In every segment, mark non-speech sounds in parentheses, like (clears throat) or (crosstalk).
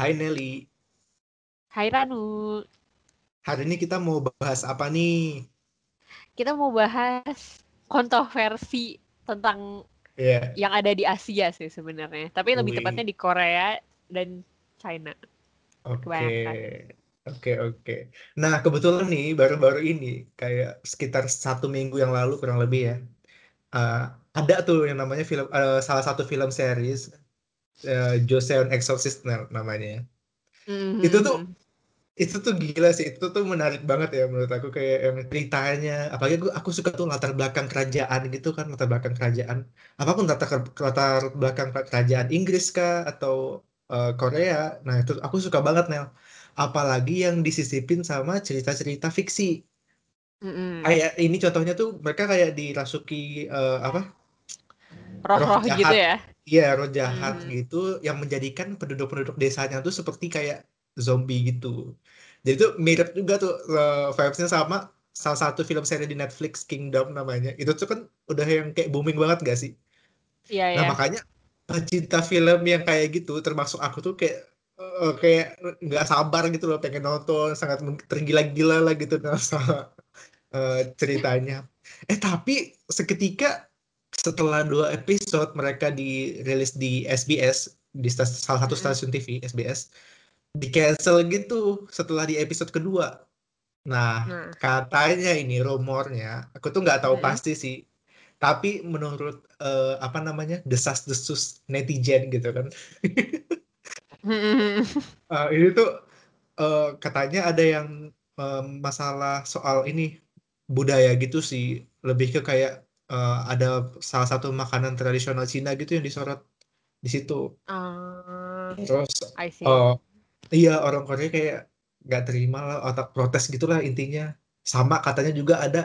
Hai Nelly. Hai Ranu. Hari ini kita mau bahas apa nih? Kita mau bahas kontroversi tentang Iya. yang ada di Asia sih sebenarnya. Tapi lebih Wih. tepatnya di Korea dan China. Oke. Kebanyakan. Oke, oke. Nah, kebetulan nih baru-baru ini kayak sekitar satu minggu yang lalu kurang lebih ya. eh, ada tuh yang namanya film eh, salah satu film series uh, Joseon Exorcist na- namanya. Mhm. Itu tuh itu tuh gila sih. Itu tuh menarik banget ya menurut aku kayak yang ceritanya. Apalagi aku, aku suka tuh latar belakang kerajaan gitu kan, latar belakang kerajaan. Apa pun latar latar belakang kerajaan Inggris kah atau eh, Korea. Nah, itu aku suka banget Nel. Apalagi yang disisipin sama cerita-cerita fiksi. Mhm. Kayak ini contohnya tuh mereka kayak dirasuki eh, apa? Roh-roh roh gitu ya. Iya, roh jahat Hmm. gitu yang menjadikan penduduk-penduduk desanya tuh seperti kayak zombie gitu. Jadi tuh mirip juga tuh eh, vibes-nya sama salah satu film seri di Netflix Kingdom namanya. Itu tuh kan udah yang kayak booming banget gak sih? Iya Nah, ya. makanya pecinta film yang kayak gitu termasuk aku tuh kayak eh, kayak nggak sabar gitu loh pengen nonton sangat tergila-gila lah gitu (laughs) sama eh, ceritanya. Eh tapi seketika setelah dua episode mereka dirilis di SBS di salah satu Mm-mm. stasiun TV SBS di cancel gitu setelah di episode kedua. Nah Nah, katanya ini rumornya aku tuh nggak tahu Mm-mm. pasti sih tapi menurut eh, apa namanya desas-desus netizen gitu kan. (laughs) Eh, ini tuh eh, katanya ada yang eh, masalah soal ini budaya gitu sih lebih ke kayak eh, ada salah satu makanan tradisional Cina gitu yang disorot di situ. Ah, terus I see. eh, iya orang Korea kayak nggak terima lah atau protes gitulah intinya. Sama katanya juga ada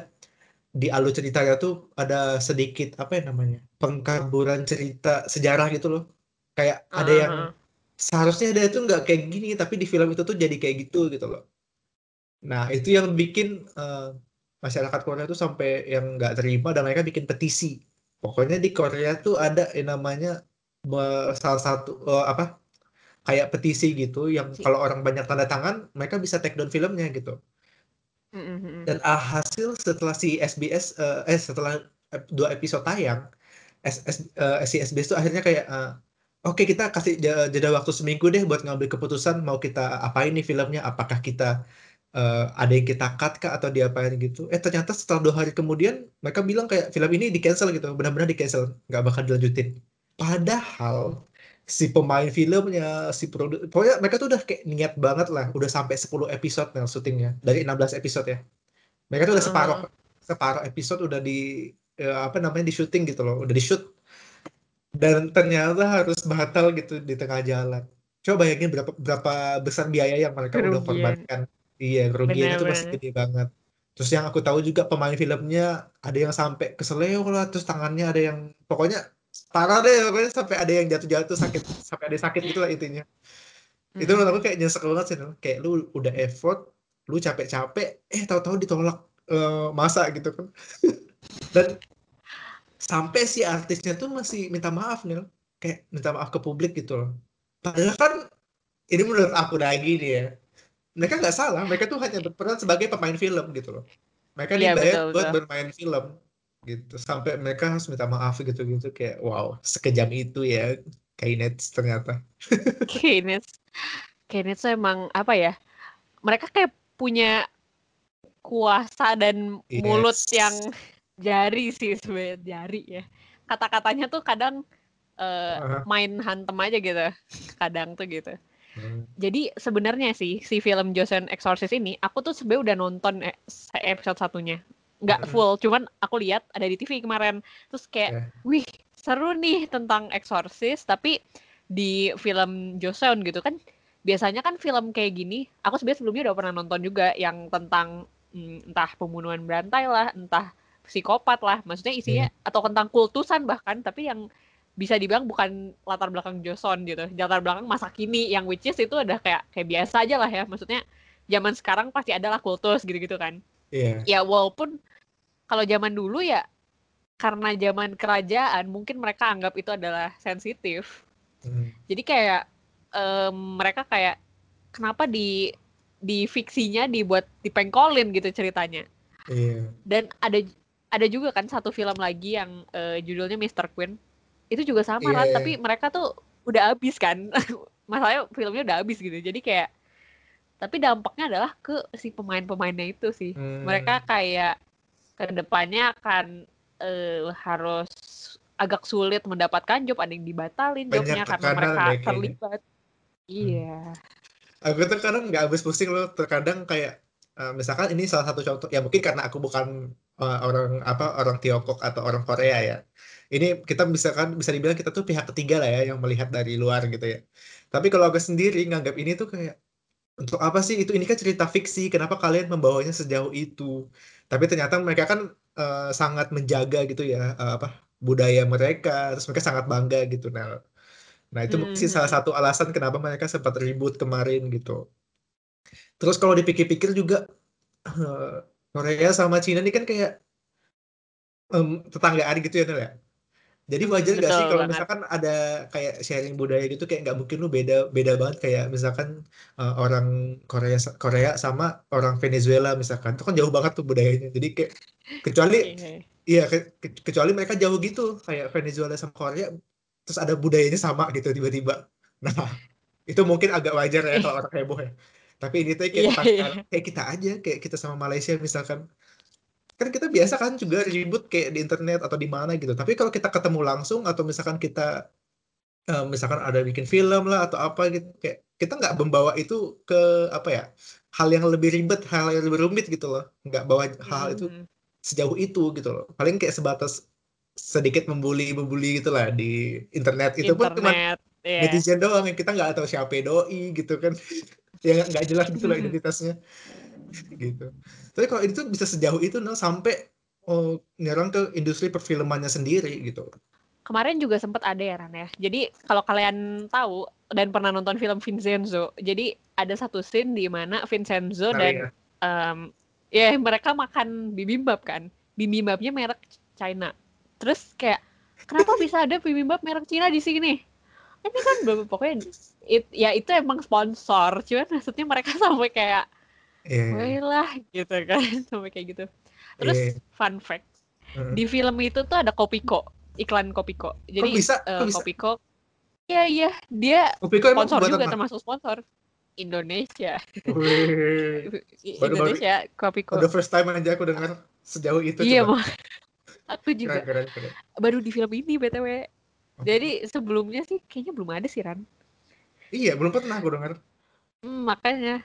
di alur ceritanya tuh ada sedikit apa ya namanya pengkaburan cerita sejarah gitu loh. Kayak ada yang Ah, seharusnya dia itu nggak kayak gini tapi di film itu tuh jadi kayak gitu gitu loh. Nah itu yang bikin eh, masyarakat Korea tuh sampai yang nggak terima dan mereka bikin petisi. Pokoknya di Korea tuh ada yang namanya salah satu eh, apa kayak petisi gitu yang kalau orang banyak tanda tangan mereka bisa take down filmnya gitu. Dan alhasil setelah si SBS eh, eh setelah dua episode tayang S, S- eh, si SBS tuh akhirnya kayak eh, oke kita kasih jeda waktu seminggu deh buat ngambil keputusan mau kita apain nih filmnya apakah kita eh, ada yang kita cut kah atau diapain gitu. Eh ternyata setelah dua hari kemudian mereka bilang kayak film ini di cancel gitu. Benar-benar di cancel nggak bakal dilanjutin. Padahal si pemain filmnya si produk pokoknya mereka tuh udah kayak niat banget lah. Udah sampai 10 episode nih syutingnya. Dari 16 episode ya. Mereka tuh udah separuh separuh episode udah di eh, apa namanya di syuting gitu loh. Udah di shoot dan ternyata harus batal gitu di tengah jalan. Coba bayangin berapa berapa besar biaya yang mereka udah Kerugian. korbankan iya kerugiannya itu Benar-benar. gede banget. Terus yang aku tahu juga pemain filmnya ada yang sampai keseleo lah terus tangannya ada yang pokoknya parah deh pokoknya sampai ada yang jatuh-jatuh sakit sampai ada yang sakit gitu lah intinya. Itu Mhm. menurut aku kayak nyesek banget sih kayak lu udah effort lu capek-capek eh tahu-tahu ditolak eh, masa gitu kan. (laughs) Dan sampai si artisnya tuh masih minta maaf nih kayak minta maaf ke publik gitu loh. Padahal kan ini menurut aku lagi nih ya mereka nggak salah mereka tuh hanya berperan sebagai pemain film gitu loh mereka Iya, dibayar betul, buat betul. bermain film gitu sampai mereka harus minta maaf gitu-gitu kayak wow sekejam itu ya Kainet ternyata (laughs) Keynes. Keynes tuh emang apa ya? Mereka kayak punya kuasa dan mulut Yes. yang jari sih sebenarnya jari ya. Kata-katanya tuh kadang eh, Aha. main hantem aja gitu. Kadang tuh gitu. Hmm. Jadi sebenarnya sih si film Joseon Exorcist ini aku tuh sebenarnya udah nonton eh, episode satunya. Nggak Mm-mm. full, cuman aku lihat ada di TV kemarin. Terus kayak, Ya. wih seru nih tentang Exorcist, tapi di film Joseon gitu kan biasanya kan film kayak gini, aku sebenarnya sebelumnya udah pernah nonton juga yang tentang mm, entah pembunuhan berantai lah, entah psikopat lah, maksudnya isinya atau tentang kultusan bahkan, tapi yang bisa dibilang bukan latar belakang Joseon gitu, latar belakang masa kini yang which is itu udah kayak kayak biasa aja lah ya, maksudnya zaman sekarang pasti adalah kultus gitu-gitu kan. Iya. Ya walaupun kalau zaman dulu ya karena zaman kerajaan mungkin mereka anggap itu adalah sensitif. Hmm. Jadi kayak um, mereka kayak kenapa di di fiksinya dibuat dipengkolin gitu ceritanya. Iya. Dan ada ada juga kan satu film lagi yang uh, judulnya Mr. Queen. Itu juga sama yeah. tapi mereka tuh udah habis kan. (laughs) Masalahnya filmnya udah habis gitu. Jadi kayak tapi dampaknya adalah ke si pemain-pemainnya itu sih. Hmm. Mereka kayak ke depannya akan uh, harus agak sulit mendapatkan job, ada yang dibatalin Banyak jobnya karena mereka terlibat. Iya. Hmm. Aku tuh kadang nggak habis pusing loh, terkadang kayak uh, misalkan ini salah satu contoh ya mungkin karena aku bukan uh, orang apa orang Tiongkok atau orang Korea ya. Ini kita bisa kan bisa dibilang kita tuh pihak ketiga lah ya yang melihat dari luar gitu ya. Tapi kalau aku sendiri nganggap ini tuh kayak untuk apa sih? Itu ini kan cerita fiksi kenapa kalian membawanya sejauh itu? Tapi ternyata mereka kan uh, sangat menjaga gitu ya uh, apa budaya mereka terus mereka sangat bangga gitu. Nah nah itu -hmm. salah satu alasan kenapa mereka sempat ribut kemarin gitu. Terus kalau dipikir-pikir juga uh, Korea sama Cina ini kan kayak um, tetanggaan gitu ya Nel ya jadi wajar gak sih kalau misalkan ada kayak sharing budaya gitu kayak nggak mungkin lu beda beda banget kayak misalkan uh, orang Korea Korea sama orang Venezuela misalkan. Itu kan jauh banget tuh budayanya. Jadi kayak kecuali iya ke, ke, kecuali mereka jauh gitu. Kayak Venezuela sama Korea terus ada budayanya sama gitu tiba-tiba. Nah (laughs) itu mungkin agak wajar ya (laughs) kalau orang heboh ya. Tapi ini tuh kayak, yeah, yeah. kayak kita aja kayak kita sama Malaysia misalkan kan kita biasa kan juga ribut kayak di internet atau di mana gitu. Tapi kalau kita ketemu langsung atau misalkan kita uh, misalkan ada bikin film lah atau apa gitu kayak kita nggak membawa itu ke apa ya hal yang lebih ribet hal yang lebih rumit gitu loh. Nggak bawa hal itu hmm. sejauh itu gitu loh. Paling kayak sebatas sedikit membuli membuli gitulah di internet. Itu internet, pun cuma yeah. netizen doang yang kita nggak tahu siapa doi gitu kan. (laughs) Yang nggak jelas gitu loh identitasnya (laughs) gitu. Tapi kalau itu bisa sejauh itu no, sampai oh, nyerang ke industri perfilmannya sendiri gitu. Kemarin juga sempat ada ya Ran ya. Jadi kalau kalian tahu dan pernah nonton film Vincenzo, jadi ada satu scene di mana Vincenzo nah, dan ya. Um, ya mereka makan bibimbap kan. Bibimbapnya merek China. Terus kayak kenapa (laughs) bisa ada bibimbap merek Cina di sini? Ini kan pokoknya it, ya itu emang sponsor, cuman maksudnya mereka (laughs) sampai kayak yeah. lah gitu kan (laughs) sampai kayak gitu. Terus yeah. fun fact uh. di film itu tuh ada Kopiko iklan Kopiko. Jadi kok bisa? Uh, bisa? Kopiko iya iya dia Kopiko sponsor juga termasuk sponsor. Indonesia. (laughs) Indonesia Kopiko. The first time aja aku dengar sejauh itu iya mah (laughs) aku juga. Keren, keren, keren. baru di film ini btw jadi sebelumnya sih kayaknya belum ada sih Ran. Iya belum pernah aku dengar. Hmm, makanya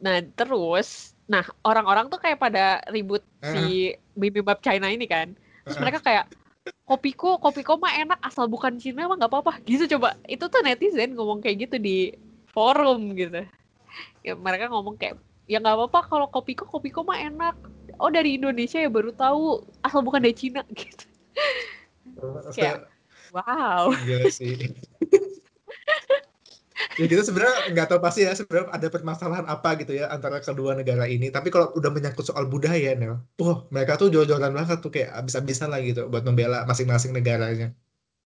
Nah, terus, nah orang-orang tuh kayak pada ribut uh. si bibimbap China ini kan. Terus uh. mereka kayak kopiku, kopiku mah enak asal bukan Cina mah nggak apa-apa. Gitu coba. Itu tuh netizen ngomong kayak gitu di forum gitu. Ya mereka ngomong kayak ya nggak apa-apa kalau kopiku, kopiku mah enak. Oh dari Indonesia ya baru tahu asal bukan dari Cina (laughs) gitu. kayak (laughs) wow. Gila sih (laughs) ya kita sebenarnya nggak tahu pasti ya sebenarnya ada permasalahan apa gitu ya antara kedua negara ini. Tapi kalau udah menyangkut soal budaya nih wah mereka tuh jor-joran banget tuh kayak abis-abisan lah gitu buat membela masing-masing negaranya.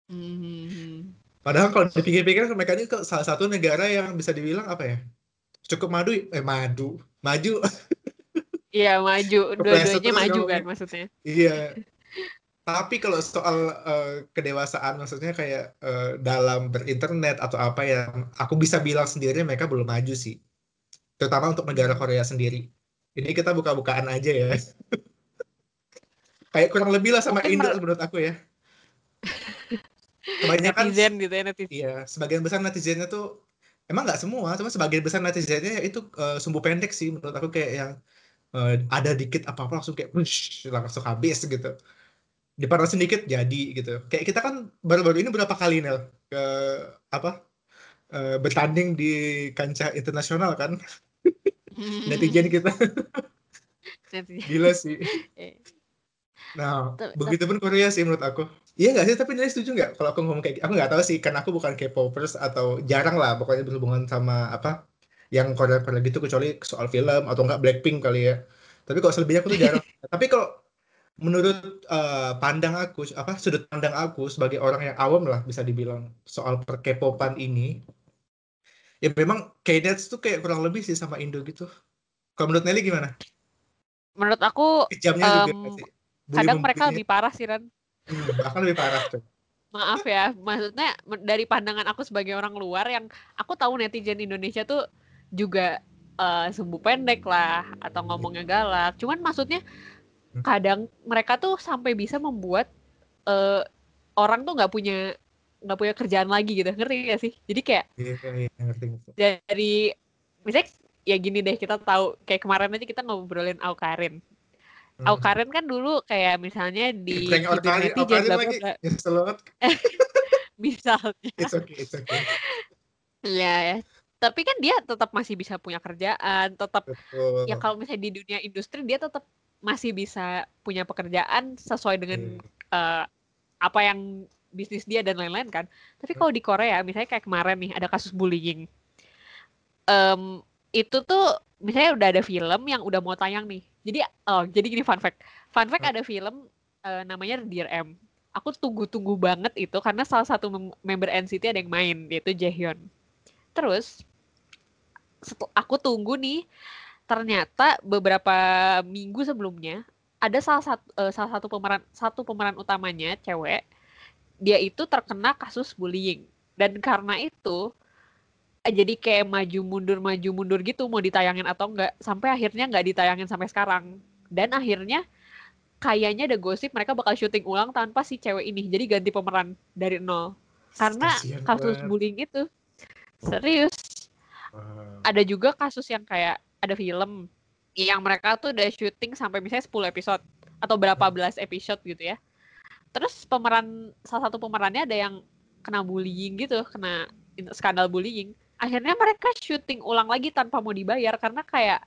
Mm-hmm. padahal kalau dipikir-pikir mereka ini salah satu negara yang bisa dibilang apa ya? Cukup madu eh madu maju. Iya maju. Dua-duanya maju kan maksudnya. Iya tapi kalau soal uh, kedewasaan maksudnya kayak uh, dalam berinternet atau apa ya aku bisa bilang sendiri mereka belum maju sih. Terutama untuk negara Korea sendiri. Ini kita buka-bukaan aja ya. Kayak kurang lebih lah sama Indo menurut aku ya. (laughs) Kebanyakan netizen gitu ya netizen iya sebagian besar netizennya tuh emang nggak semua cuma sebagian besar netizennya ya itu uh, sumbu pendek sih menurut aku kayak yang uh, ada dikit apa apa langsung kayak langsung habis gitu dipanasin sedikit jadi gitu. Kayak kita kan baru-baru ini berapa kali Nel ke apa uh, bertanding di kancah internasional kan? Netizen kita. Gila sih. Eh. (laughs) nah begitu pun Korea sih menurut aku. Iya nggak sih? Tapi Nel setuju nggak kalau aku ngomong kayak aku nggak tahu sih karena aku bukan K-popers atau jarang lah pokoknya berhubungan sama apa yang Korea Korea gitu kecuali soal film atau enggak Blackpink kali ya. Tapi kalau selebihnya aku tuh jarang. (laughs) Tapi kalau menurut uh, pandang aku apa sudut pandang aku sebagai orang yang awam lah bisa dibilang soal perkepopan ini ya memang K-Nets tuh kayak kurang lebih sih sama Indo gitu. Kalau menurut Nelly gimana? Menurut aku Kejamnya juga um, sih. Bully kadang mereka lebih parah sih Ran. Hmm, bahkan lebih parah tuh. Maaf ya, maksudnya dari pandangan aku sebagai orang luar yang aku tahu netizen Indonesia tuh juga eh, sumbu pendek lah atau ngomongnya galak. Cuman maksudnya. Kadang mereka tuh sampai bisa membuat eh, orang tuh nggak punya nggak punya kerjaan lagi gitu, ngerti gak sih? Jadi kayak Iya, iya, ngerti ngerti. dari misalnya ya gini deh kita tahu kayak kemarin aja kita ngobrolin Aukarin. Hmm. Aukarin kan dulu kayak misalnya di Prank video Aukarin, netizen Aukarin bla bla lagi. bla. Nyesel banget. (laughs) Misalnya. It's okay, it's okay. Iya ya. Tapi kan dia tetap masih bisa punya kerjaan, tetap Betul. ya kalau misalnya di dunia industri dia tetap masih bisa punya pekerjaan sesuai dengan Iya. eh, apa yang bisnis dia dan lain-lain kan. Tapi kalau di Korea misalnya kayak kemarin nih ada kasus bullying. Em, itu tuh misalnya udah ada film yang udah mau tayang nih. Jadi oh jadi gini fun fact. Fun fact Hmm. ada film eh, namanya Dear M. Aku tunggu-tunggu banget itu karena salah satu mem- member NCT ada yang main yaitu Jaehyun. Terus aku tunggu nih ternyata beberapa minggu sebelumnya ada salah satu eh, salah satu pemeran satu pemeran utamanya cewek dia itu terkena kasus bullying. Dan karena itu jadi kayak maju mundur maju mundur gitu mau ditayangin atau enggak sampai akhirnya nggak ditayangin sampai sekarang. Dan akhirnya kayaknya ada gosip mereka bakal syuting ulang tanpa si cewek ini. Jadi ganti pemeran dari nol. Karena Kasian kasus banget. bullying itu serius. Wah. ada juga kasus yang kayak ada film yang mereka tuh udah syuting sampai misalnya 10 episode atau berapa belas episode gitu ya. Terus pemeran salah satu pemerannya ada yang kena bullying gitu, kena skandal bullying. Akhirnya mereka syuting ulang lagi tanpa mau dibayar karena kayak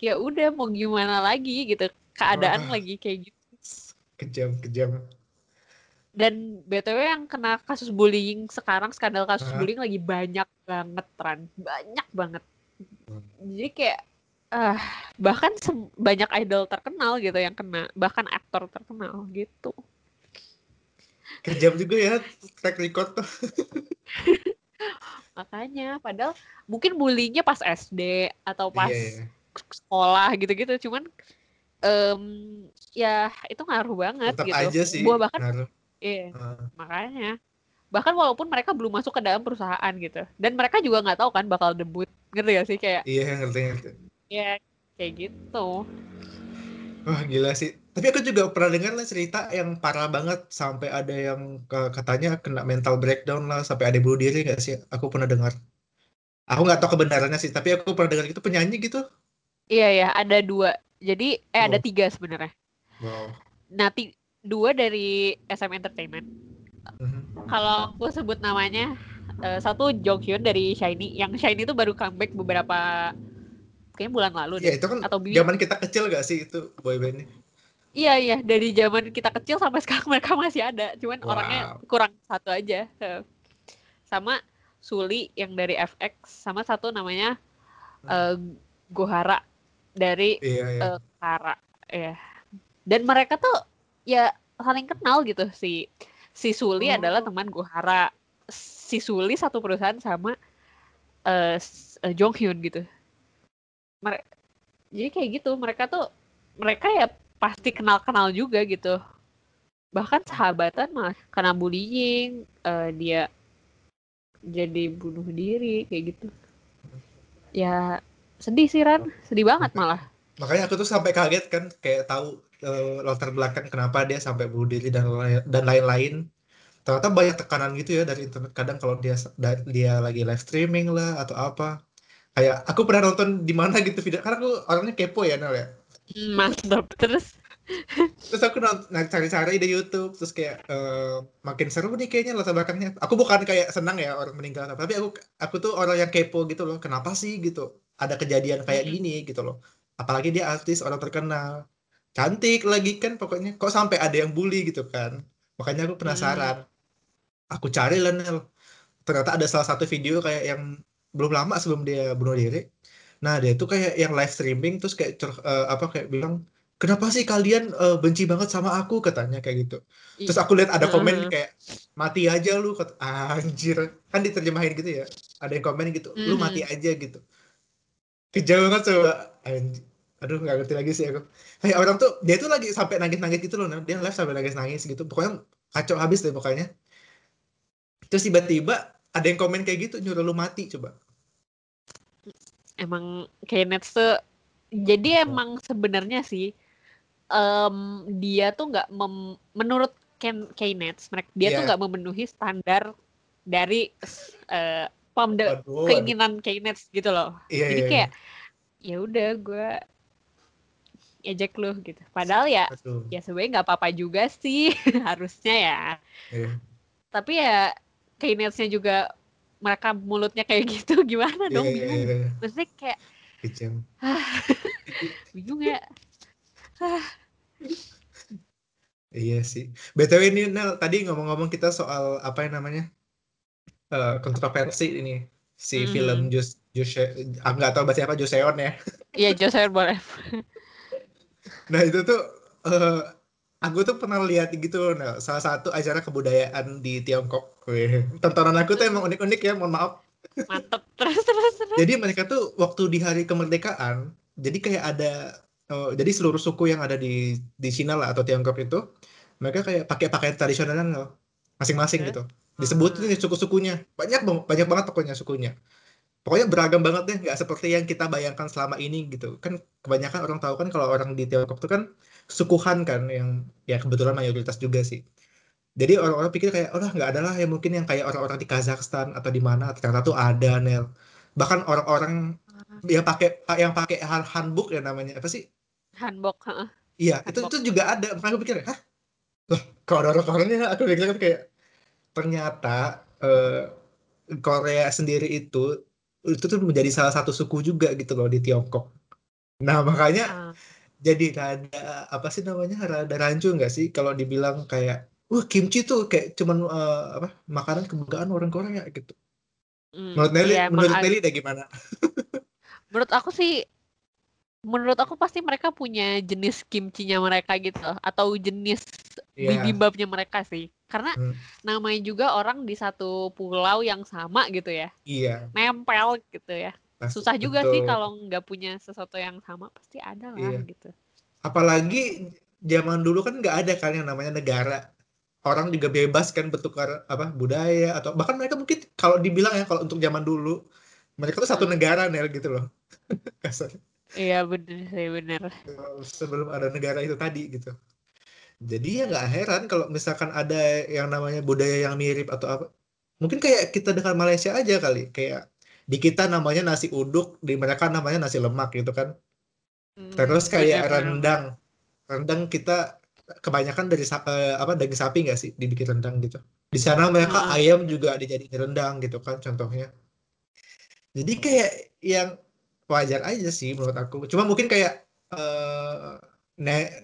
ya udah mau gimana lagi gitu. Keadaan Wah. lagi kayak gitu. Kejam, kejam. Dan BTW yang kena kasus bullying sekarang skandal kasus Hah? bullying lagi banyak banget Ran. Banyak banget. Jadi kayak ah bahkan banyak idol terkenal gitu yang kena bahkan aktor terkenal gitu Kejam juga ya track record tuh. (laughs) makanya padahal mungkin bullyingnya pas SD atau pas Iya, iya. sekolah gitu-gitu cuman em, ya itu ngaruh banget Tetap gitu aja sih. Gua bahkan ngaruh. iya Ah, makanya bahkan walaupun mereka belum masuk ke dalam perusahaan gitu dan mereka juga nggak tahu kan bakal debut ngerti gak sih kayak iya, ngerti, ngerti. ya kayak gitu Wah gila sih. Tapi aku juga pernah dengar lah cerita yang parah banget sampai ada yang ke- katanya kena mental breakdown lah sampai ada bunuh diri nggak sih? Aku pernah dengar. Aku nggak tahu kebenarannya sih, tapi aku pernah dengar itu penyanyi gitu. iya ya ada dua jadi eh ada Oh. tiga sebenarnya Wow. Nah, dua dari SM Entertainment. Mhm. Kalau aku sebut namanya, eh, satu Jonghyun dari Shiny. Yang Shiny itu baru comeback beberapa, kayaknya bulan lalu Iya deh. itu kan Atau bi- zaman kita kecil gak sih itu boybandnya? Iya, iya. Dari zaman kita kecil sampai (laughs) sekarang mereka masih ada. Cuman Wow. orangnya kurang satu aja. Eh, Sama Suli yang dari FX. Sama satu namanya eh, Gohara dari Iya iya. eh, Kara ya dan mereka tuh ya saling kenal gitu si si Suli Oh. adalah teman Gohara si Suli satu perusahaan sama eh S- eh, Jonghyun gitu. Mereka jadi kayak gitu mereka tuh mereka ya pasti kenal kenal juga gitu. Bahkan sahabatan malah karena bullying eh, dia jadi bunuh diri kayak gitu. Ya sedih sih Ran. Sedih banget malah. Makanya aku tuh sampai kaget kan kayak tahu eh, latar belakang kenapa dia sampai bunuh diri dan dan lain-lain. Ternyata banyak tekanan gitu ya dari internet. Kadang kalau dia dia lagi live streaming lah atau apa. Kayak aku pernah nonton di mana (laughs) gitu video karena aku orangnya kepo ya Nel ya. Hmm, mantap terus (laughs) Terus aku nonton nah, cari-cari di YouTube terus kayak eh, makin seru nih kayaknya latar belakangnya. Aku bukan kayak senang ya orang meninggal tapi aku aku tuh orang yang kepo gitu loh. Kenapa sih gitu? Ada kejadian kayak Mm-mm. gini gitu loh. Apalagi dia artis orang terkenal. Cantik lagi kan pokoknya. Kok sampai ada yang bully gitu kan. Makanya aku penasaran. Aku cari lah Nel. Ternyata ada salah satu video kayak yang belum lama sebelum dia bunuh diri. Nah, dia tuh kayak yang live streaming terus kayak eh, apa kayak bilang kenapa sih kalian uh, benci banget sama aku? Katanya kayak gitu. Terus aku lihat ada komen kayak mati aja lu kata anjir. Kan diterjemahin gitu ya? Ada yang komen gitu lu mati aja gitu. Kejauh banget coba anjir aduh nggak ngerti lagi sih aku. Kayak orang tuh dia tuh lagi sampai nangis nangis gitu loh dia live sampai nangis nangis gitu. Pokoknya kacau habis deh pokoknya terus tiba-tiba ada yang komen kayak gitu nyuruh lu mati coba emang kayak Nets tuh jadi emang sebenarnya sih um, dia tuh nggak menurut Ken Nets mereka dia yeah. tuh iya. nggak memenuhi standar dari uh, keinginan Nets gitu loh yeah, jadi yeah, kayak yeah. ya udah gue ejek lu gitu. Padahal ya Betul. ya sebenarnya nggak apa-apa juga sih (laughs) harusnya ya. Yeah. Tapi ya keinetnya juga mereka mulutnya kayak (laughs) gitu gimana yeah, dong? Yeah, yeah, yeah. Maksudnya kayak Kecem. (laughs) bingung ya. iya sih. BTW ini Nel, tadi ngomong-ngomong kita soal apa yang namanya? Uh, kontroversi ini si mm. film Jus Jus ah, nggak tahu bahasa apa Joseon ya. Iya Joseon boleh. (laughs) nah itu tuh uh, aku tuh pernah lihat gitu nah, salah satu acara kebudayaan di Tiongkok Wih, tontonan aku tuh emang unik-unik ya mohon maaf. Mantep. Terus terus terus. Jadi mereka tuh waktu di hari kemerdekaan jadi kayak ada uh, jadi seluruh suku yang ada di di Cina lah atau Tiongkok itu mereka kayak pakai pakaian tradisional masing-masing okay. gitu disebut ini suku-sukunya. Banyak banyak banget pokoknya sukunya. Pokoknya beragam banget deh nggak seperti yang kita bayangkan selama ini gitu. Kan kebanyakan orang tahu kan kalau orang di Tiongkok itu kan sukuhan kan yang ya kebetulan mayoritas juga sih jadi orang-orang pikir kayak oh nggak ada lah yang mungkin yang kayak orang-orang di Kazakhstan atau di mana ternyata tuh ada Nel. Bahkan orang-orang yang pakai yang pakai hanbok ya namanya apa sih? Hanbok iya itu itu juga ada. Makanya aku pikir hah? Loh kalau ada orang-orangnya (laughs) aku pikir kayak ternyata uh, Korea sendiri itu itu tuh menjadi salah satu suku juga gitu loh di Tiongkok. Nah makanya uh. jadi rada apa sih namanya rada rancu nggak sih kalau dibilang kayak wah kimchi tuh kayak cuman uh, apa makanan kebanggaan orang Korea gitu. Hmm, menurut Nelly, iya, menurut Nelly deh gimana? (laughs) menurut aku sih menurut aku pasti mereka punya jenis kimchinya mereka gitu atau jenis yeah. bibimbapnya mereka sih karena hmm. namanya juga orang di satu pulau yang sama gitu ya iya nempel gitu ya pasti, susah juga betul. sih kalau nggak punya sesuatu yang sama pasti ada lah iya. gitu apalagi zaman dulu kan nggak ada kan yang namanya negara orang juga bebas kan bertukar apa budaya atau bahkan mereka mungkin kalau dibilang ya kalau untuk zaman dulu mereka tuh satu hmm. negara Nel gitu loh (laughs) Iya bener sih bener. Sebelum ada negara itu tadi gitu. Jadi ya nggak heran kalau misalkan ada yang namanya budaya yang mirip atau apa. Mungkin kayak kita dengan Malaysia aja kali. Kayak di kita namanya nasi uduk, di mereka namanya nasi lemak gitu kan. Hmm, Terus kayak rendang. Rendang kita kebanyakan dari uh, apa daging sapi nggak sih dibikin rendang gitu. Di sana mereka hmm. ayam juga dijadiin rendang gitu kan contohnya. Jadi kayak yang wajar aja sih menurut aku. Cuma mungkin kayak uh,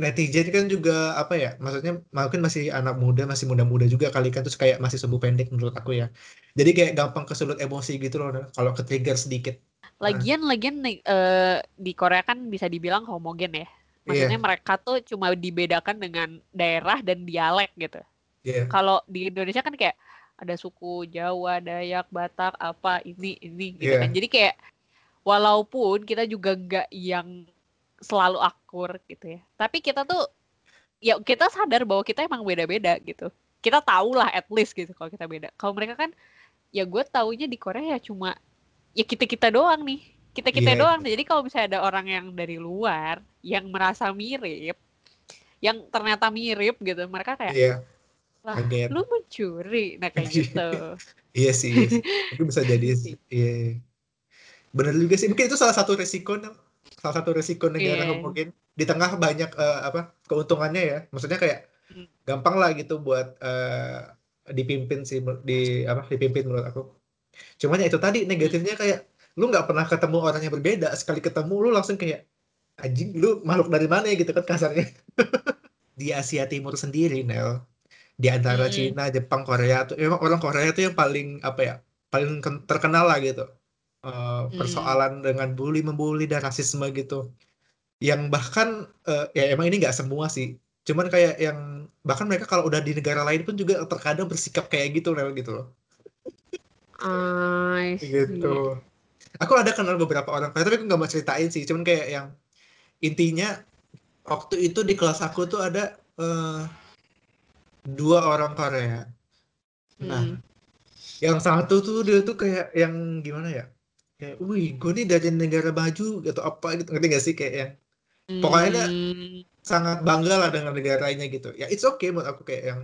netizen kan juga apa ya? Maksudnya mungkin masih anak muda, masih muda-muda juga kali kan terus kayak masih sumbu pendek menurut aku ya. Jadi kayak gampang kesulut emosi gitu loh kalau ke trigger sedikit. Lagian nah. lagian uh, di Korea kan bisa dibilang homogen ya. Maksudnya yeah. mereka tuh cuma dibedakan dengan daerah dan dialek gitu. Yeah. Kalau di Indonesia kan kayak ada suku Jawa, Dayak, Batak, apa ini ini gitu yeah. kan. Jadi kayak walaupun kita juga nggak yang selalu akur gitu ya tapi kita tuh ya kita sadar bahwa kita emang beda-beda gitu kita tahu lah at least gitu kalau kita beda kalau mereka kan ya gue taunya di Korea ya cuma ya kita kita doang nih kita kita yeah. doang. Jadi kalau misalnya ada orang yang dari luar yang merasa mirip yang ternyata mirip gitu mereka kayak yeah. lah Again. lu mencuri nah kayak gitu. Iya sih itu bisa (laughs) jadi sih. iya. Benar juga sih. Mungkin itu salah satu resiko salah satu resiko negara yeah. mungkin. Di tengah banyak uh, apa keuntungannya ya. Maksudnya kayak hmm. gampang lah gitu buat uh, dipimpin sih di apa dipimpin menurut aku. Cuman ya itu tadi negatifnya kayak lu nggak pernah ketemu orang yang berbeda sekali ketemu lu langsung kayak anjing lu makhluk dari mana ya? gitu kan kasarnya. (laughs) Di Asia Timur sendiri Nel. Di antara hmm. Cina Jepang Korea tuh emang orang Korea tuh yang paling apa ya paling terkenal lah gitu. Uh, persoalan hmm. dengan bully membuli dan rasisme gitu. Yang bahkan uh, ya emang ini nggak semua sih. Cuman kayak yang bahkan mereka kalau udah di negara lain pun juga terkadang bersikap kayak gitu Nel gitu loh. Gitu aku ada kenal beberapa orang tapi aku nggak mau ceritain sih. Cuman kayak yang intinya waktu itu di kelas aku tuh ada uh, dua orang Korea. Nah hmm. yang satu tuh dia tuh kayak yang gimana ya? Kayak wih gue nih dari negara baju atau apa gitu. Ngerti gak sih? Kayak yang pokoknya hmm. sangat bangga lah dengan negaranya gitu. Ya it's okay buat aku kayak yang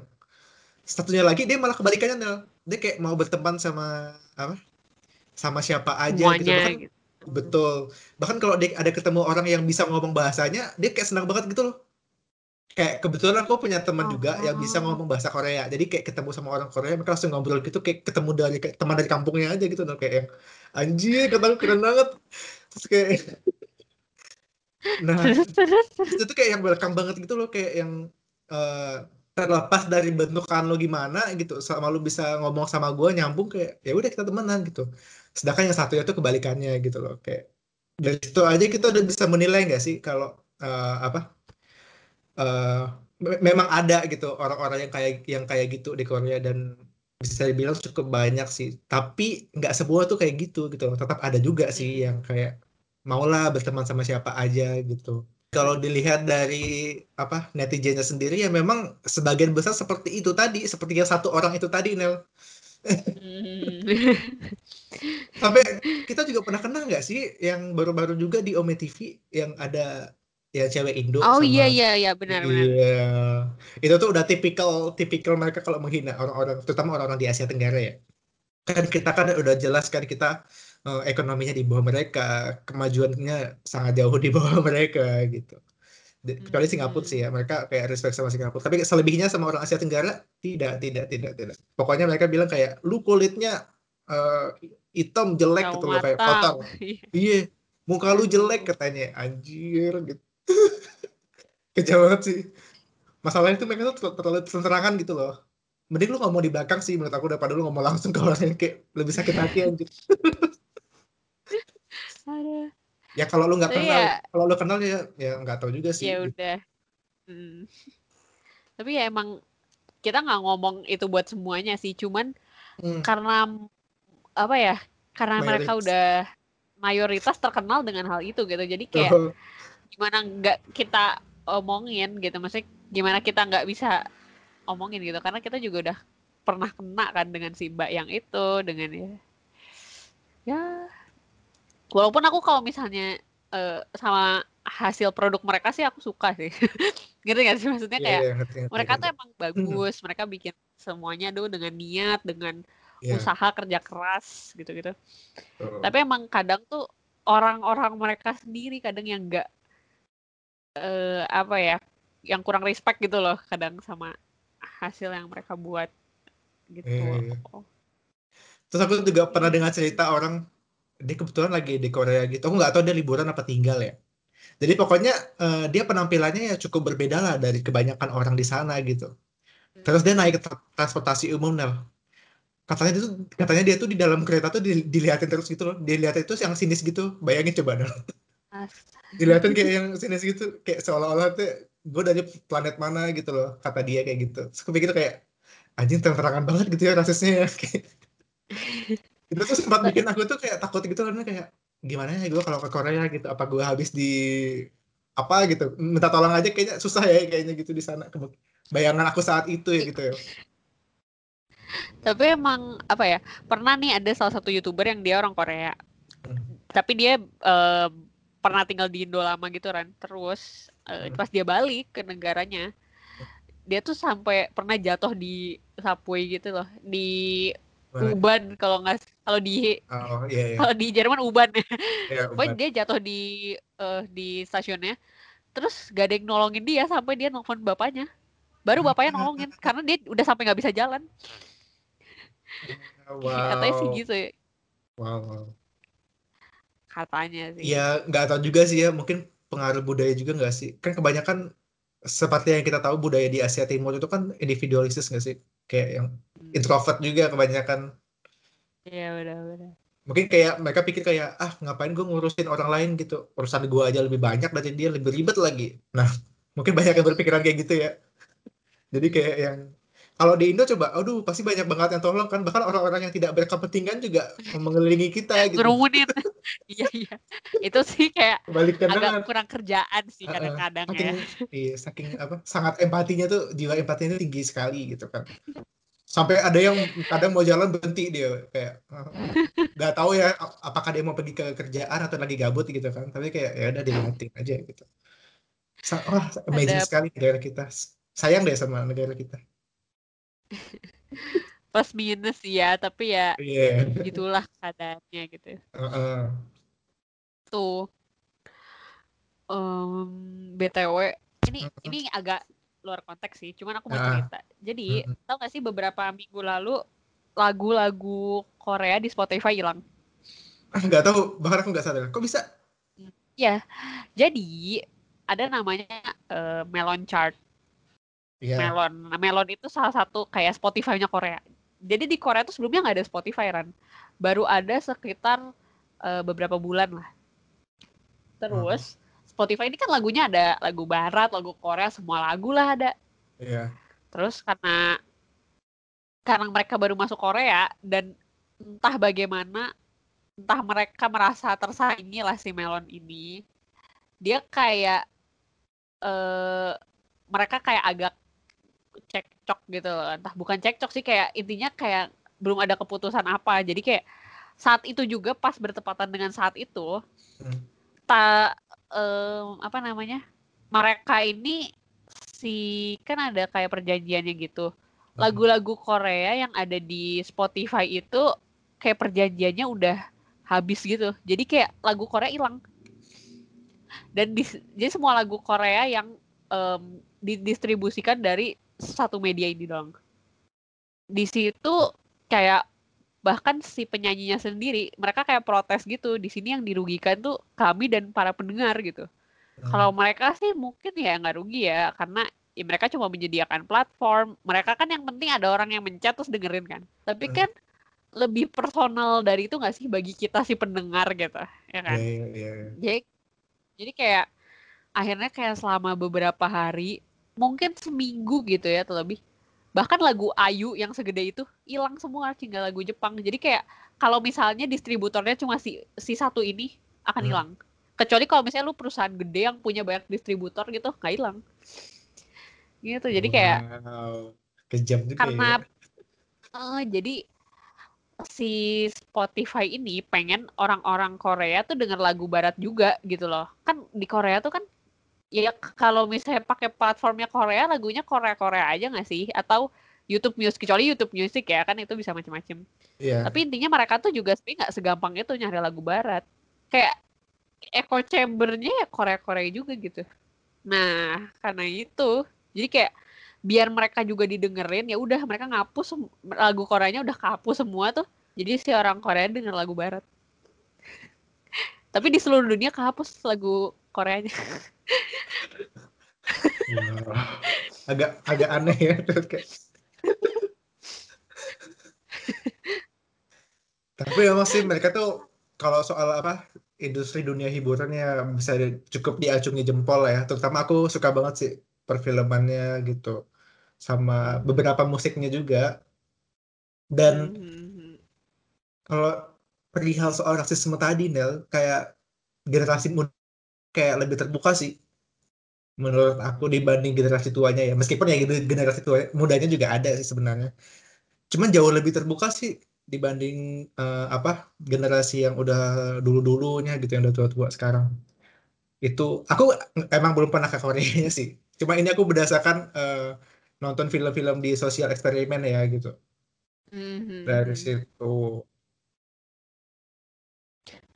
satunya lagi dia malah kebalikannya Nel. Dia kayak mau berteman sama apa sama siapa aja gitu. Semuanya, gitu bahkan gitu. betul bahkan kalau dia ada ketemu orang yang bisa ngomong bahasanya dia kayak senang banget gitu loh kayak kebetulan aku punya teman oh. juga yang bisa ngomong bahasa Korea jadi kayak ketemu sama orang Korea mereka langsung ngobrol gitu kayak ketemu dari kayak teman dari kampungnya aja gitu loh kayak yang anjir kata keren banget terus kayak Nah, itu tuh kayak yang welcome banget gitu loh, kayak yang uh, terlepas dari bentukan lo gimana gitu, sama lo bisa ngomong sama gue nyambung kayak ya udah kita temenan gitu. Sedangkan yang satunya tuh kebalikannya gitu loh, kayak dari situ aja kita udah bisa menilai nggak sih kalau uh, apa uh, memang ada gitu orang-orang yang kayak yang kayak gitu di Korea dan bisa dibilang cukup banyak sih. Tapi nggak semua tuh kayak gitu gitu loh. Tetap ada juga sih yang kayak maulah berteman sama siapa aja gitu. Kalau dilihat dari apa netizennya sendiri ya memang sebagian besar seperti itu tadi, seperti yang satu orang itu tadi Nel. Hmm. Sampai kita juga pernah kenal nggak sih yang baru-baru juga di Ome TV yang ada ya cewek Indo Oh sama, iya iya iya benar benar. Iya. Itu tuh udah tipikal tipikal mereka kalau menghina orang-orang terutama orang-orang di Asia Tenggara ya. Kan kita kan udah jelas kan kita uh, ekonominya di bawah mereka, kemajuannya sangat jauh di bawah (laughs) mereka gitu. Kecuali hmm. Singapura sih ya, mereka kayak respect sama Singapura. Tapi selebihnya sama orang Asia Tenggara tidak, tidak, tidak, tidak. Pokoknya mereka bilang kayak lu kulitnya uh, hitam jelek gitu loh kayak kotor. (laughs) iya, muka lu jelek katanya. Anjir gitu. (laughs) Kejauh banget sih. Masalahnya itu mereka tuh terlalu serangan gitu loh. Mending lu ngomong di belakang sih menurut aku daripada lu ngomong langsung ke orang yang kayak lebih sakit hati anjir. (laughs) Ada. Ya kalau lu nggak kenal, ya, kalau lu kenal ya ya nggak tahu juga sih. Ya udah. Hmm. Tapi ya emang kita nggak ngomong itu buat semuanya sih, cuman hmm. karena apa ya? Karena mayoritas. mereka udah mayoritas terkenal dengan hal itu gitu. Jadi kayak oh. gimana nggak kita omongin gitu, maksudnya gimana kita nggak bisa omongin gitu karena kita juga udah pernah kena kan dengan si mbak yang itu dengan ya ya walaupun aku kalau misalnya uh, sama hasil produk mereka sih aku suka sih (laughs) gitu gak sih maksudnya iya, kayak yeah, yeah, ngerti, mereka tuh emang bagus hmm. mereka bikin semuanya tuh dengan niat dengan yeah. usaha kerja keras gitu-gitu uh. tapi emang kadang tuh orang-orang mereka sendiri kadang yang enggak uh, apa ya yang kurang respect gitu loh kadang sama hasil yang mereka buat gitu yeah, yeah. Oh. terus aku juga pernah dengar cerita orang dia kebetulan lagi di Korea gitu. Aku nggak tahu dia liburan apa tinggal ya. Jadi pokoknya uh, dia penampilannya ya cukup berbeda lah dari kebanyakan orang di sana gitu. Terus dia naik transportasi umum Nel. Katanya itu katanya dia tuh di dalam kereta tuh dilihatin terus gitu loh. Dilihatin itu yang sinis gitu. Bayangin coba Nel. dilihatin kayak yang sinis gitu kayak seolah-olah tuh gue dari planet mana gitu loh kata dia kayak gitu. Terus pikir kayak anjing terang-terangan banget gitu ya rasisnya ya. (laughs) itu tuh sempat bikin aku tuh kayak takut gitu karena kayak gimana ya gue kalau ke Korea gitu? Apa gue habis di apa gitu? Minta tolong aja kayaknya susah ya kayaknya gitu di sana. Bayangan aku saat itu ya gitu ya. Tapi emang apa ya pernah nih ada salah satu youtuber yang dia orang Korea. Hmm. tapi dia uh, pernah tinggal di Indo lama gitu kan. Terus uh, hmm. pas dia balik ke negaranya dia tuh sampai pernah jatuh di subway gitu loh. Di Uban kalau nggak kalau di oh, iya, iya. kalau di Jerman Uban (laughs) ya. Yeah, Uban. dia jatuh di uh, di stasiunnya. Terus gak ada yang nolongin dia sampai dia nelfon bapaknya. Baru bapaknya nolongin (laughs) karena dia udah sampai nggak bisa jalan. Wow. Katanya sih gitu ya. Wow. wow. Katanya sih. Ya nggak tahu juga sih ya mungkin pengaruh budaya juga nggak sih. Kan kebanyakan seperti yang kita tahu budaya di Asia Timur itu kan individualistis nggak sih? kayak yang. Introvert juga kebanyakan iya benar-benar mungkin kayak mereka pikir kayak ah ngapain gue ngurusin orang lain gitu urusan gue aja lebih banyak dari dia lebih ribet lagi nah (laughs) mungkin banyak yang berpikiran kayak gitu ya jadi kayak yang kalau di Indo coba, aduh pasti banyak banget yang tolong kan, bahkan orang-orang yang tidak berkepentingan juga mengelilingi kita gitu. Ngerumunin. (laughs) iya iya. Itu sih kayak Balik agak kurang kerjaan sih kadang-kadang ya. Iya, saking apa sangat empatinya tuh jiwa empatinya tinggi sekali gitu kan. (laughs) Sampai ada yang kadang mau jalan berhenti dia kayak nggak tahu ya apakah dia mau pergi ke kerjaan atau lagi gabut gitu kan. Tapi kayak ya udah dilihatin aja gitu. Wah, amazing ada... sekali negara kita. Sayang deh sama negara kita. (laughs) Plus minus ya, tapi ya yeah. gitulah keadaannya gitu. Uh -uh. Tuh. Um, BTW, ini uh -uh. ini agak luar konteks sih, cuman aku mau uh. cerita. Jadi, -uh. tau gak sih beberapa minggu lalu lagu-lagu Korea di Spotify hilang? Ah, nggak tahu, bahkan aku nggak sadar. Kok bisa? Ya, jadi ada namanya uh, Melon Chart yeah. Melon. Nah, Melon itu salah satu kayak Spotify-nya Korea. Jadi di Korea itu sebelumnya nggak ada Spotify kan. Baru ada sekitar uh, beberapa bulan lah. Terus. Spotify ini kan lagunya ada lagu barat, lagu Korea, semua lagu lah ada. Iya. Yeah. Terus karena karena mereka baru masuk Korea dan entah bagaimana entah mereka merasa tersaingi lah si Melon ini. Dia kayak uh, mereka kayak agak cekcok gitu entah bukan cekcok sih kayak intinya kayak belum ada keputusan apa jadi kayak saat itu juga pas bertepatan dengan saat itu hmm. tak um, apa namanya? Mereka ini si kan ada kayak perjanjiannya gitu. Lagu-lagu Korea yang ada di Spotify itu kayak perjanjiannya udah habis gitu. Jadi kayak lagu Korea hilang. Dan di, jadi semua lagu Korea yang um, didistribusikan dari satu media ini dong. Di situ kayak bahkan si penyanyinya sendiri mereka kayak protes gitu di sini yang dirugikan tuh kami dan para pendengar gitu hmm. kalau mereka sih mungkin ya nggak rugi ya karena ya mereka cuma menyediakan platform mereka kan yang penting ada orang yang mencet terus dengerin kan tapi hmm. kan lebih personal dari itu nggak sih bagi kita si pendengar gitu ya kan yeah, yeah, yeah. jadi jadi kayak akhirnya kayak selama beberapa hari mungkin seminggu gitu ya atau lebih bahkan lagu Ayu yang segede itu hilang semua tinggal lagu Jepang jadi kayak kalau misalnya distributornya cuma si si satu ini akan hmm. hilang hmm. kecuali kalau misalnya lu perusahaan gede yang punya banyak distributor gitu nggak hilang gitu jadi kayak wow. kejam juga karena ya. uh, jadi si Spotify ini pengen orang-orang Korea tuh denger lagu barat juga gitu loh kan di Korea tuh kan ya kalau misalnya pakai platformnya Korea lagunya Korea Korea aja nggak sih atau YouTube Music kecuali YouTube Music ya kan itu bisa macam-macam. Yeah. Tapi intinya mereka tuh juga sebenarnya nggak segampang itu nyari lagu barat. Kayak echo chambernya ya Korea Korea juga gitu. Nah karena itu jadi kayak biar mereka juga didengerin ya udah mereka ngapus lagu Koreanya udah kehapus semua tuh. Jadi si orang Korea denger lagu barat. (laughs) Tapi di seluruh dunia kehapus lagu Koreanya. (laughs) agak agak aneh ya tapi ya masih mereka tuh kalau soal apa industri dunia hiburannya bisa cukup diacungi jempol ya. Terutama aku suka banget sih perfilmannya gitu. Sama beberapa musiknya juga. Dan mm-hmm. kalau perihal soal rasisme tadi Nel kayak generasi muda kayak lebih terbuka sih menurut aku dibanding generasi tuanya ya. Meskipun ya gitu generasi tua mudanya juga ada sih sebenarnya. Cuman jauh lebih terbuka sih dibanding uh, apa generasi yang udah dulu dulunya gitu yang udah tua tua sekarang. Itu aku emang belum pernah ke Korea sih. Cuma ini aku berdasarkan uh, nonton film-film di sosial eksperimen ya gitu. Mm-hmm. dari situ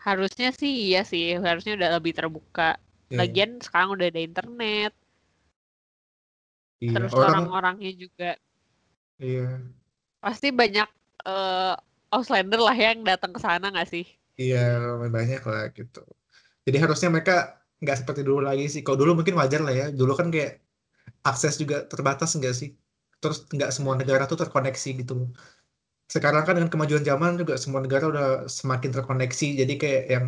harusnya sih iya sih harusnya udah lebih terbuka Yeah. Lagian sekarang udah ada internet. Iya. Terus orang, orangnya juga. Iya. Pasti banyak uh, Auslander lah yang datang ke sana nggak sih? Iya, banyak lah gitu. Jadi harusnya mereka nggak seperti dulu lagi sih. Kalau dulu mungkin wajar lah ya. Dulu kan kayak akses juga terbatas nggak sih? Terus nggak semua negara tuh terkoneksi gitu. Sekarang kan dengan kemajuan zaman juga semua negara udah semakin terkoneksi. Jadi kayak yang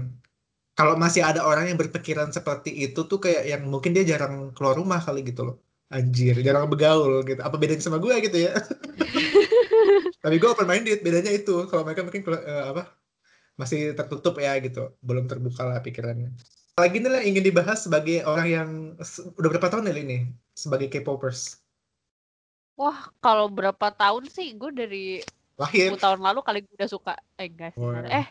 kalau masih ada orang yang berpikiran seperti itu tuh kayak yang mungkin dia jarang keluar rumah kali gitu loh. Anjir jarang bergaul gitu. Apa bedanya sama gue gitu ya? (laughs) Tapi gue open minded bedanya itu. Kalau mereka mungkin uh, apa masih tertutup ya gitu. Belum terbuka lah pikirannya. Lagi nih yang ingin dibahas sebagai orang yang udah berapa tahun ya ini sebagai K-popers. Wah, kalau berapa tahun sih? Gue dari lahir 10 tahun lalu kali gue udah suka. Eh, enggak sih. Wow. Eh,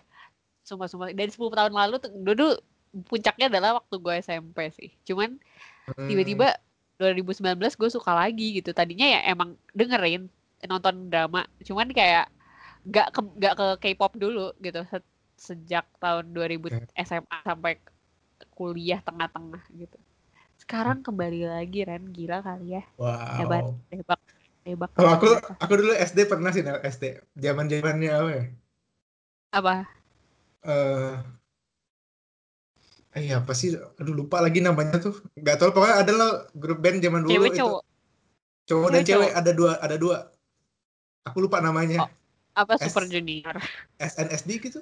sumpah-sumpah. Dari 10 tahun lalu tuh dulu puncaknya adalah waktu gue SMP sih. Cuman Hmm. tiba-tiba 2019 gue suka lagi gitu. Tadinya ya emang dengerin nonton drama. Cuman kayak gak ke gak ke K-pop dulu gitu. Se- Sejak tahun 2000 Oke. SMA sampai kuliah tengah-tengah gitu. Sekarang kembali lagi Ren, gila kali ya. wow Hebat, hebat, kalau aku aku dulu SD pernah sih SD zaman zamannya apa ya? Apa? eh eh apa sih? Aduh lupa lagi namanya tuh. Nggak tahu pokoknya ada lah grup band zaman dulu Cewek itu. cowok. cowok dan Cewek cewek ada dua ada dua. Aku lupa namanya. Oh, Apa S- Super Junior? SNSD gitu?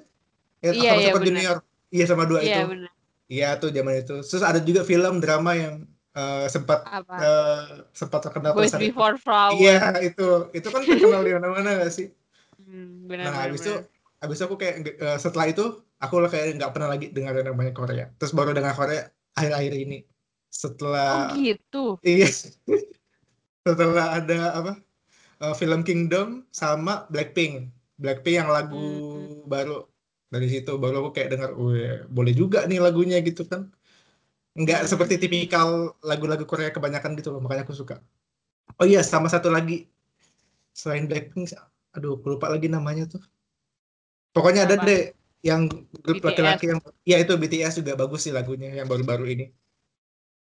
Ya, Iya, iya, Super benar. Junior? Iya sama dua Iya itu. benar. iya tuh zaman itu. Terus ada juga film drama yang eh, sempat Apa? eh, sempat terkenal Boys. Before Flower. iya itu itu kan terkenal di mana-mana gak sih Hmm, benar, nah benar, habis itu habis itu aku kayak eh, setelah itu aku lah kayak nggak pernah lagi dengar yang namanya Korea terus baru dengar Korea akhir-akhir ini Oh setelah gitu. iya (laughs) setelah ada apa eh, film Kingdom sama Blackpink Blackpink yang lagu Hmm. baru dari situ baru aku kayak dengar wih boleh juga nih lagunya gitu kan nggak seperti tipikal lagu-lagu Korea kebanyakan gitu loh makanya aku suka oh iya sama satu lagi selain Blackpink aduh aku lupa lagi namanya tuh pokoknya ada Apa? deh yang grup laki-laki yang ya itu BTS juga bagus sih lagunya yang baru-baru ini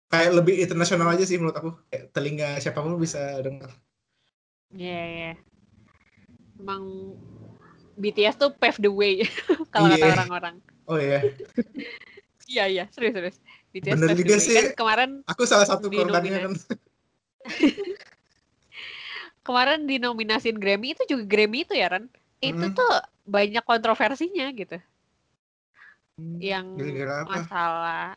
kayak lebih internasional aja sih menurut aku kayak telinga siapa pun bisa dengar Iya, iya. Emang BTS tuh pave the way (laughs) kalau kata Iya. orang-orang. oh iya (laughs) Iya, iya, serius, serius. BTS Bener juga sih. Kan kemarin aku salah satu korbannya kan (laughs) kemarin dinominasin Grammy itu juga Grammy itu ya, Ran? Itu Mm-mm. tuh banyak kontroversinya gitu. Yang gara-gara apa masalah.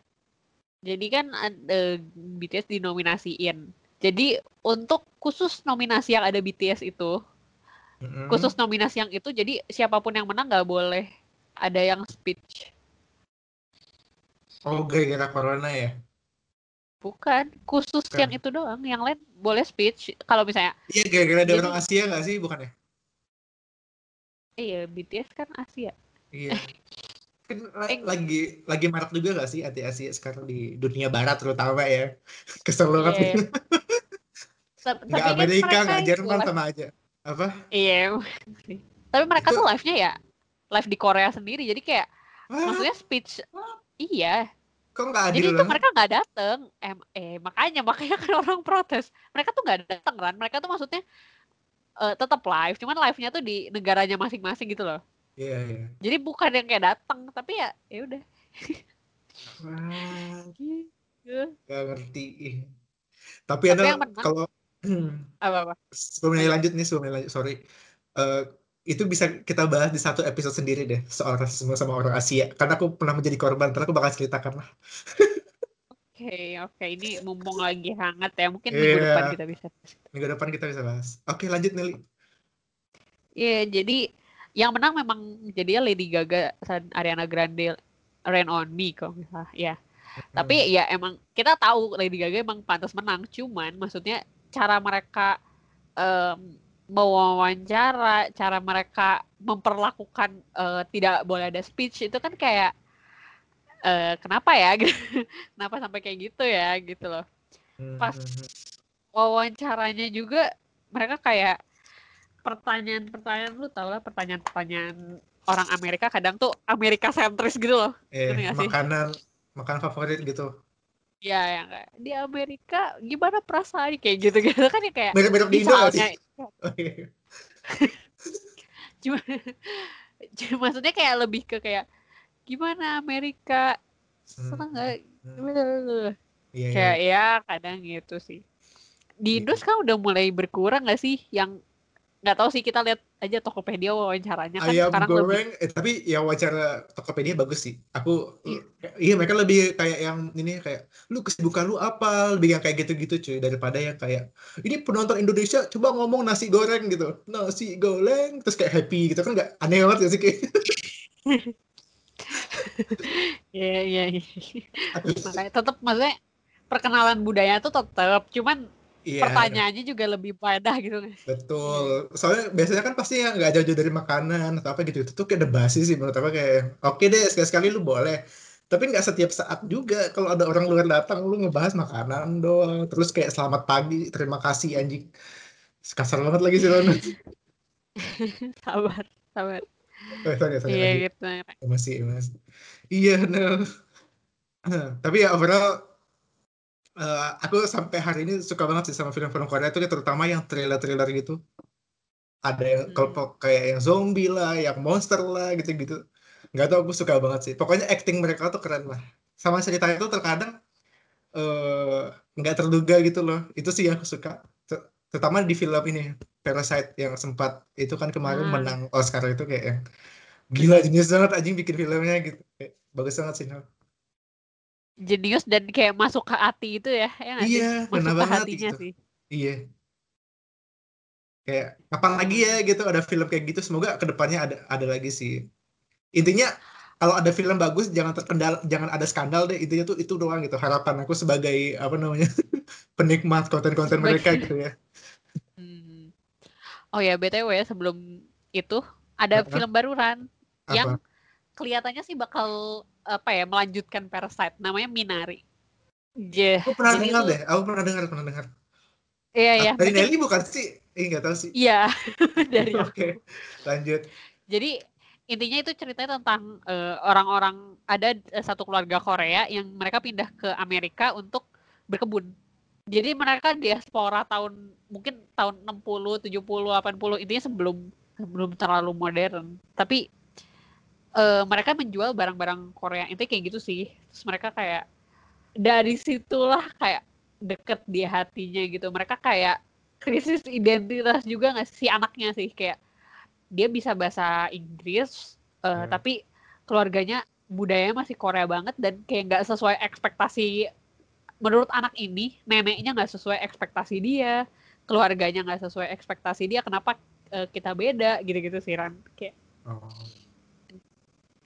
Jadi kan ada BTS dinominasiin. Jadi untuk khusus nominasi yang ada BTS itu, Mm-mm. khusus nominasi yang itu, jadi siapa pun yang menang nggak boleh ada yang speech. Oh gara-gara corona ya Bukan, khusus Bukan. yang itu doang. Yang lain boleh speech. Kalau misalnya, iya gara-gara ada orang Asia nggak sih bukan ya iya BTS kan Asia. iya (laughs) kan la- lagi lagi marak juga nggak sih anti Asia sekarang di dunia barat terutama ya (laughs) kesel banget (laughs) Iya. Ta- nggak kan Amerika nggak Jerman live- sama aja apa Iya. Tapi mereka Itu- tuh live-nya ya live di Korea sendiri. Jadi kayak maksudnya speech iya. kok nggak adil Jadi itu mereka nggak dateng. Em, eh makanya (laughs) makanya kan orang protes. Mereka tuh nggak dateng kan. Mereka tuh maksudnya eh, tetap live. Cuman live-nya tuh di negaranya masing-masing gitu loh. iya iya Jadi bukan yang kayak dateng. Tapi ya ya udah. (laughs) Gitu. nggak ngerti tapi Tapi ada kalau (clears throat) Apa-apa. sebelum ini lanjut nih sebelum ini lanjut sorry Eh, itu bisa kita bahas di satu episode sendiri deh soal rasisme sama orang Asia karena aku pernah menjadi korban ntar aku bakal ceritakan lah Oke, oke. Ini mumpung lagi hangat ya. Mungkin minggu Iya. depan kita bisa. minggu depan kita bisa bahas oke lanjut Nelly Iya, jadi yang menang memang jadinya Lady Gaga dan Ariana Grande Rain on Me kalau nggak salah. Ya. Tapi ya emang kita tahu Lady Gaga emang pantas menang, cuman maksudnya cara mereka em, mewawancara, cara mereka memperlakukan eh, tidak boleh ada speech itu kan kayak eh, kenapa ya? (laughs) kenapa sampai kayak gitu ya gitu loh. Pas-. Wawancaranya juga mereka kayak pertanyaan-pertanyaan lu tau lah pertanyaan-pertanyaan orang Amerika kadang tuh Amerika sentris gitu loh. eh sih? makanan makanan favorit gitu Ya yang kayak di Amerika gimana perasaan kayak gitu-gitu (laughs) kan ya kayak mirip-mirip di Indo sih? (laughs) Oke. cuma (laughs) cuma maksudnya kayak lebih ke kayak gimana Amerika? Seneng nggak? Hmm, iya, iya. kayak ya kadang gitu sih. Di Indo Iya. sekarang udah mulai berkurang nggak sih yang nggak tahu sih kita lihat aja Tokopedia wawancaranya. Kan ayam sekarang goreng lebih eh, tapi yang wawancara Tokopedia bagus sih. Aku Iya. iya mereka lebih kayak yang ini kayak lu kesibukan lu apa? Lebih yang kayak gitu-gitu cuy daripada yang kayak ini penonton Indonesia coba ngomong nasi goreng gitu. Nasi goreng terus kayak happy gitu. Kan nggak aneh banget ya sih kayak? (laughs) Iya iya iya. Makanya tetap maksudnya perkenalan budaya tuh tetap, cuman iya pertanyaannya juga lebih padah gitu kan. betul soalnya biasanya kan pasti yang nggak jauh-jauh dari makanan atau apa gitu itu tuh kayak udah basi sih menurut apa kayak oke deh sekali-sekali lu boleh tapi nggak setiap saat juga kalau ada orang luar datang lu ngebahas makanan doang terus kayak selamat pagi terima kasih anjing kasar banget lagi sih Ron. (laughs) Sabar, sabar. Oh, sorry, sorry, Iya lanjut. gitu. Masih, masih. Iya, no. (laughs) Tapi ya overall, eh, aku sampai hari ini suka banget sih sama film-film Korea itu, terutama yang thriller-thriller gitu. Ada yang Hmm. kalau kayak yang zombie lah, yang monster lah, gitu-gitu. Nggak tahu, aku suka banget sih. Pokoknya acting mereka tuh keren lah. Sama ceritanya tuh terkadang eh, nggak terduga gitu loh. Itu sih yang aku suka. Ter- Terutama di film ini, Parasite yang sempat itu kan kemarin Hmm. menang Oscar itu kayak yang gila jenius banget anjing bikin filmnya gitu. Kayak, bagus banget sih. Jenius dan kayak masuk ke hati itu ya, ya? Iya, ke banget hatinya gitu. sih. Iya. Kayak kapan lagi ya gitu ada film kayak gitu. Semoga ke depannya ada ada lagi sih. Intinya kalau ada film bagus jangan terkendal jangan ada skandal deh intinya tuh itu doang gitu harapan aku sebagai apa namanya (laughs) penikmat konten-konten mereka gitu ya Hmm. Oh ya, BTW ya, sebelum itu ada Apa? film baru Ran apa yang kelihatannya sih bakal apa ya melanjutkan Parasite namanya Minari. Je, aku pernah dengar deh aku pernah dengar pernah dengar Iya iya. dari Nelly bukan sih eh nggak tahu sih Iya (laughs) dari oke lanjut Jadi intinya itu ceritanya tentang eh, orang-orang ada eh, satu keluarga Korea yang mereka pindah ke Amerika untuk berkebun. Jadi mereka diaspora tahun mungkin tahun 60, 70, 80 intinya sebelum sebelum terlalu modern. Tapi eh, mereka menjual barang-barang Korea intinya kayak gitu sih. Terus mereka kayak dari situlah kayak deket di hatinya gitu. Mereka kayak krisis identitas juga nggak sih si anaknya sih kayak dia bisa bahasa Inggris eh, Ya. tapi keluarganya budayanya masih Korea banget dan kayak nggak sesuai ekspektasi menurut anak ini neneknya nggak sesuai ekspektasi dia keluarganya nggak sesuai ekspektasi dia kenapa eh, kita beda gitu-gitu sih Ran kayak oh.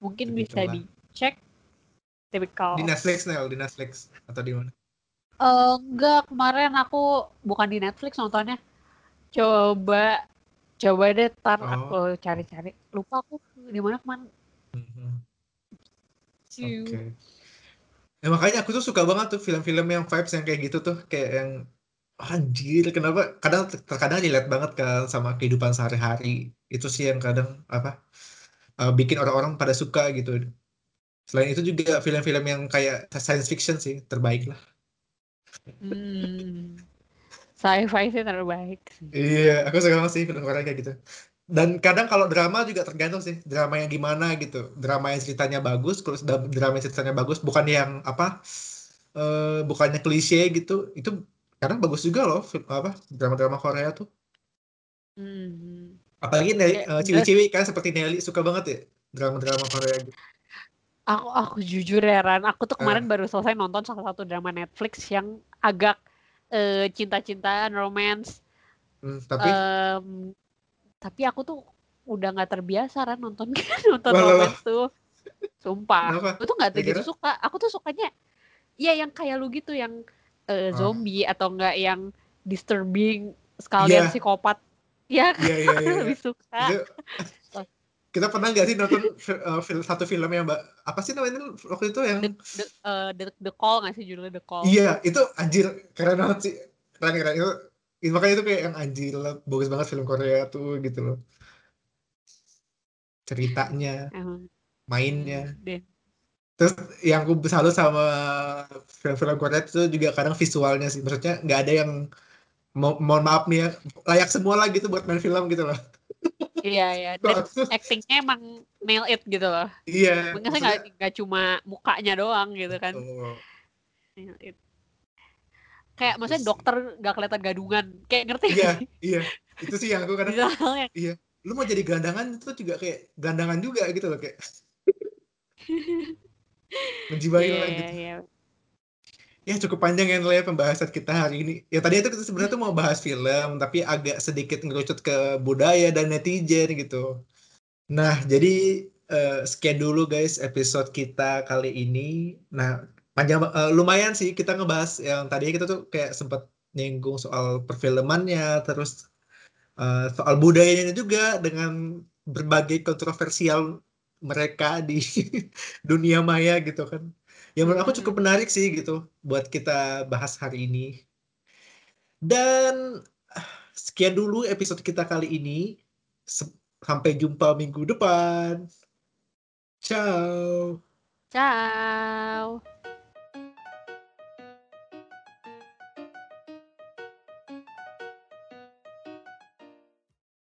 Mungkin Tipikal bisa dicek tipikal di Netflix Nel di Netflix. Atau di mana? Eh, enggak kemarin aku bukan di Netflix nontonnya. Coba coba deh tar Oh. aku cari-cari. Lupa aku di mana kemarin. Mhm. Ciu. Oke. Ya makanya aku tuh suka banget tuh film-film yang vibes yang kayak gitu tuh. Kayak yang anjir kenapa? Kadang terkadang relate banget kan sama kehidupan sehari-hari. Itu sih yang kadang apa uh, bikin orang-orang pada suka gitu selain itu juga film-film yang kayak science fiction sih terbaik lah Hmm. Sci-fi sih terbaik sih. iya aku suka banget sih film Korea kayak gitu dan kadang kalau drama juga tergantung sih drama yang gimana gitu drama yang ceritanya bagus kalau drama yang ceritanya bagus bukan yang apa eh bukannya klise gitu itu kadang bagus juga loh film apa drama-drama Korea tuh Hmm. Apalagi eh, ciwi-ciwi kan seperti Nelly suka banget ya drama-drama Korea gitu. Aku aku jujur ya Ran, aku tuh kemarin baru selesai nonton salah satu drama Netflix yang agak eh, cinta-cintaan, romance. Hmm, tapi Em, tapi aku tuh udah nggak terbiasa Ran nonton (laughs) nonton Wah, romance tuh. Sumpah. Kenapa? Aku tuh nggak begitu suka. Aku tuh sukanya ya yang kayak lu gitu yang Ah. zombie atau enggak yang disturbing sekalian Iya. psikopat. Ya, iya iya iya lebih suka. Itu- (laughs) kita pernah nggak sih nonton film satu film yang mbak apa sih namanya waktu itu yang The, the, eh, the, the Call nggak sih judulnya The Call? Iya, itu anjir keren banget sih. Keren keren itu. itu makanya itu kayak yang anjir lah, bagus banget film Korea tuh gitu loh. Ceritanya, Emang. mainnya. Deh. Terus yang aku salut sama film-film Korea itu juga kadang visualnya sih. Maksudnya nggak ada yang mo mohon maaf nih ya, layak semua lah gitu buat main film gitu loh. Iya iya. Dan actingnya emang nail it gitu loh. Iya, Maksudnya nggak nggak cuma mukanya doang gitu kan. Tuh. Nail it. kayak maksudnya dokter gak kelihatan gadungan kayak ngerti iya iya itu sih yang aku kadang Misalnya, iya lu mau jadi gelandangan itu juga kayak gelandangan juga gitu loh kayak (laughs) menjiwai iya, lah iya, gitu iya. Ya cukup panjang ya ya pembahasan kita hari ini. Ya tadi itu kita sebenarnya tuh mau bahas film tapi agak sedikit ngerucut ke budaya dan netizen gitu. Nah jadi eh, sekian dulu guys episode kita kali ini. Nah panjang eh, lumayan sih kita ngebahas yang tadi. Kita tuh kayak sempat nyinggung soal perfilmannya terus eh, soal budayanya juga dengan berbagai kontroversial mereka di (laughs) dunia maya gitu kan ya menurut aku cukup menarik sih gitu buat kita bahas hari ini. Dan sekian dulu episode kita kali ini. Sampai jumpa minggu depan. Ciao. Ciao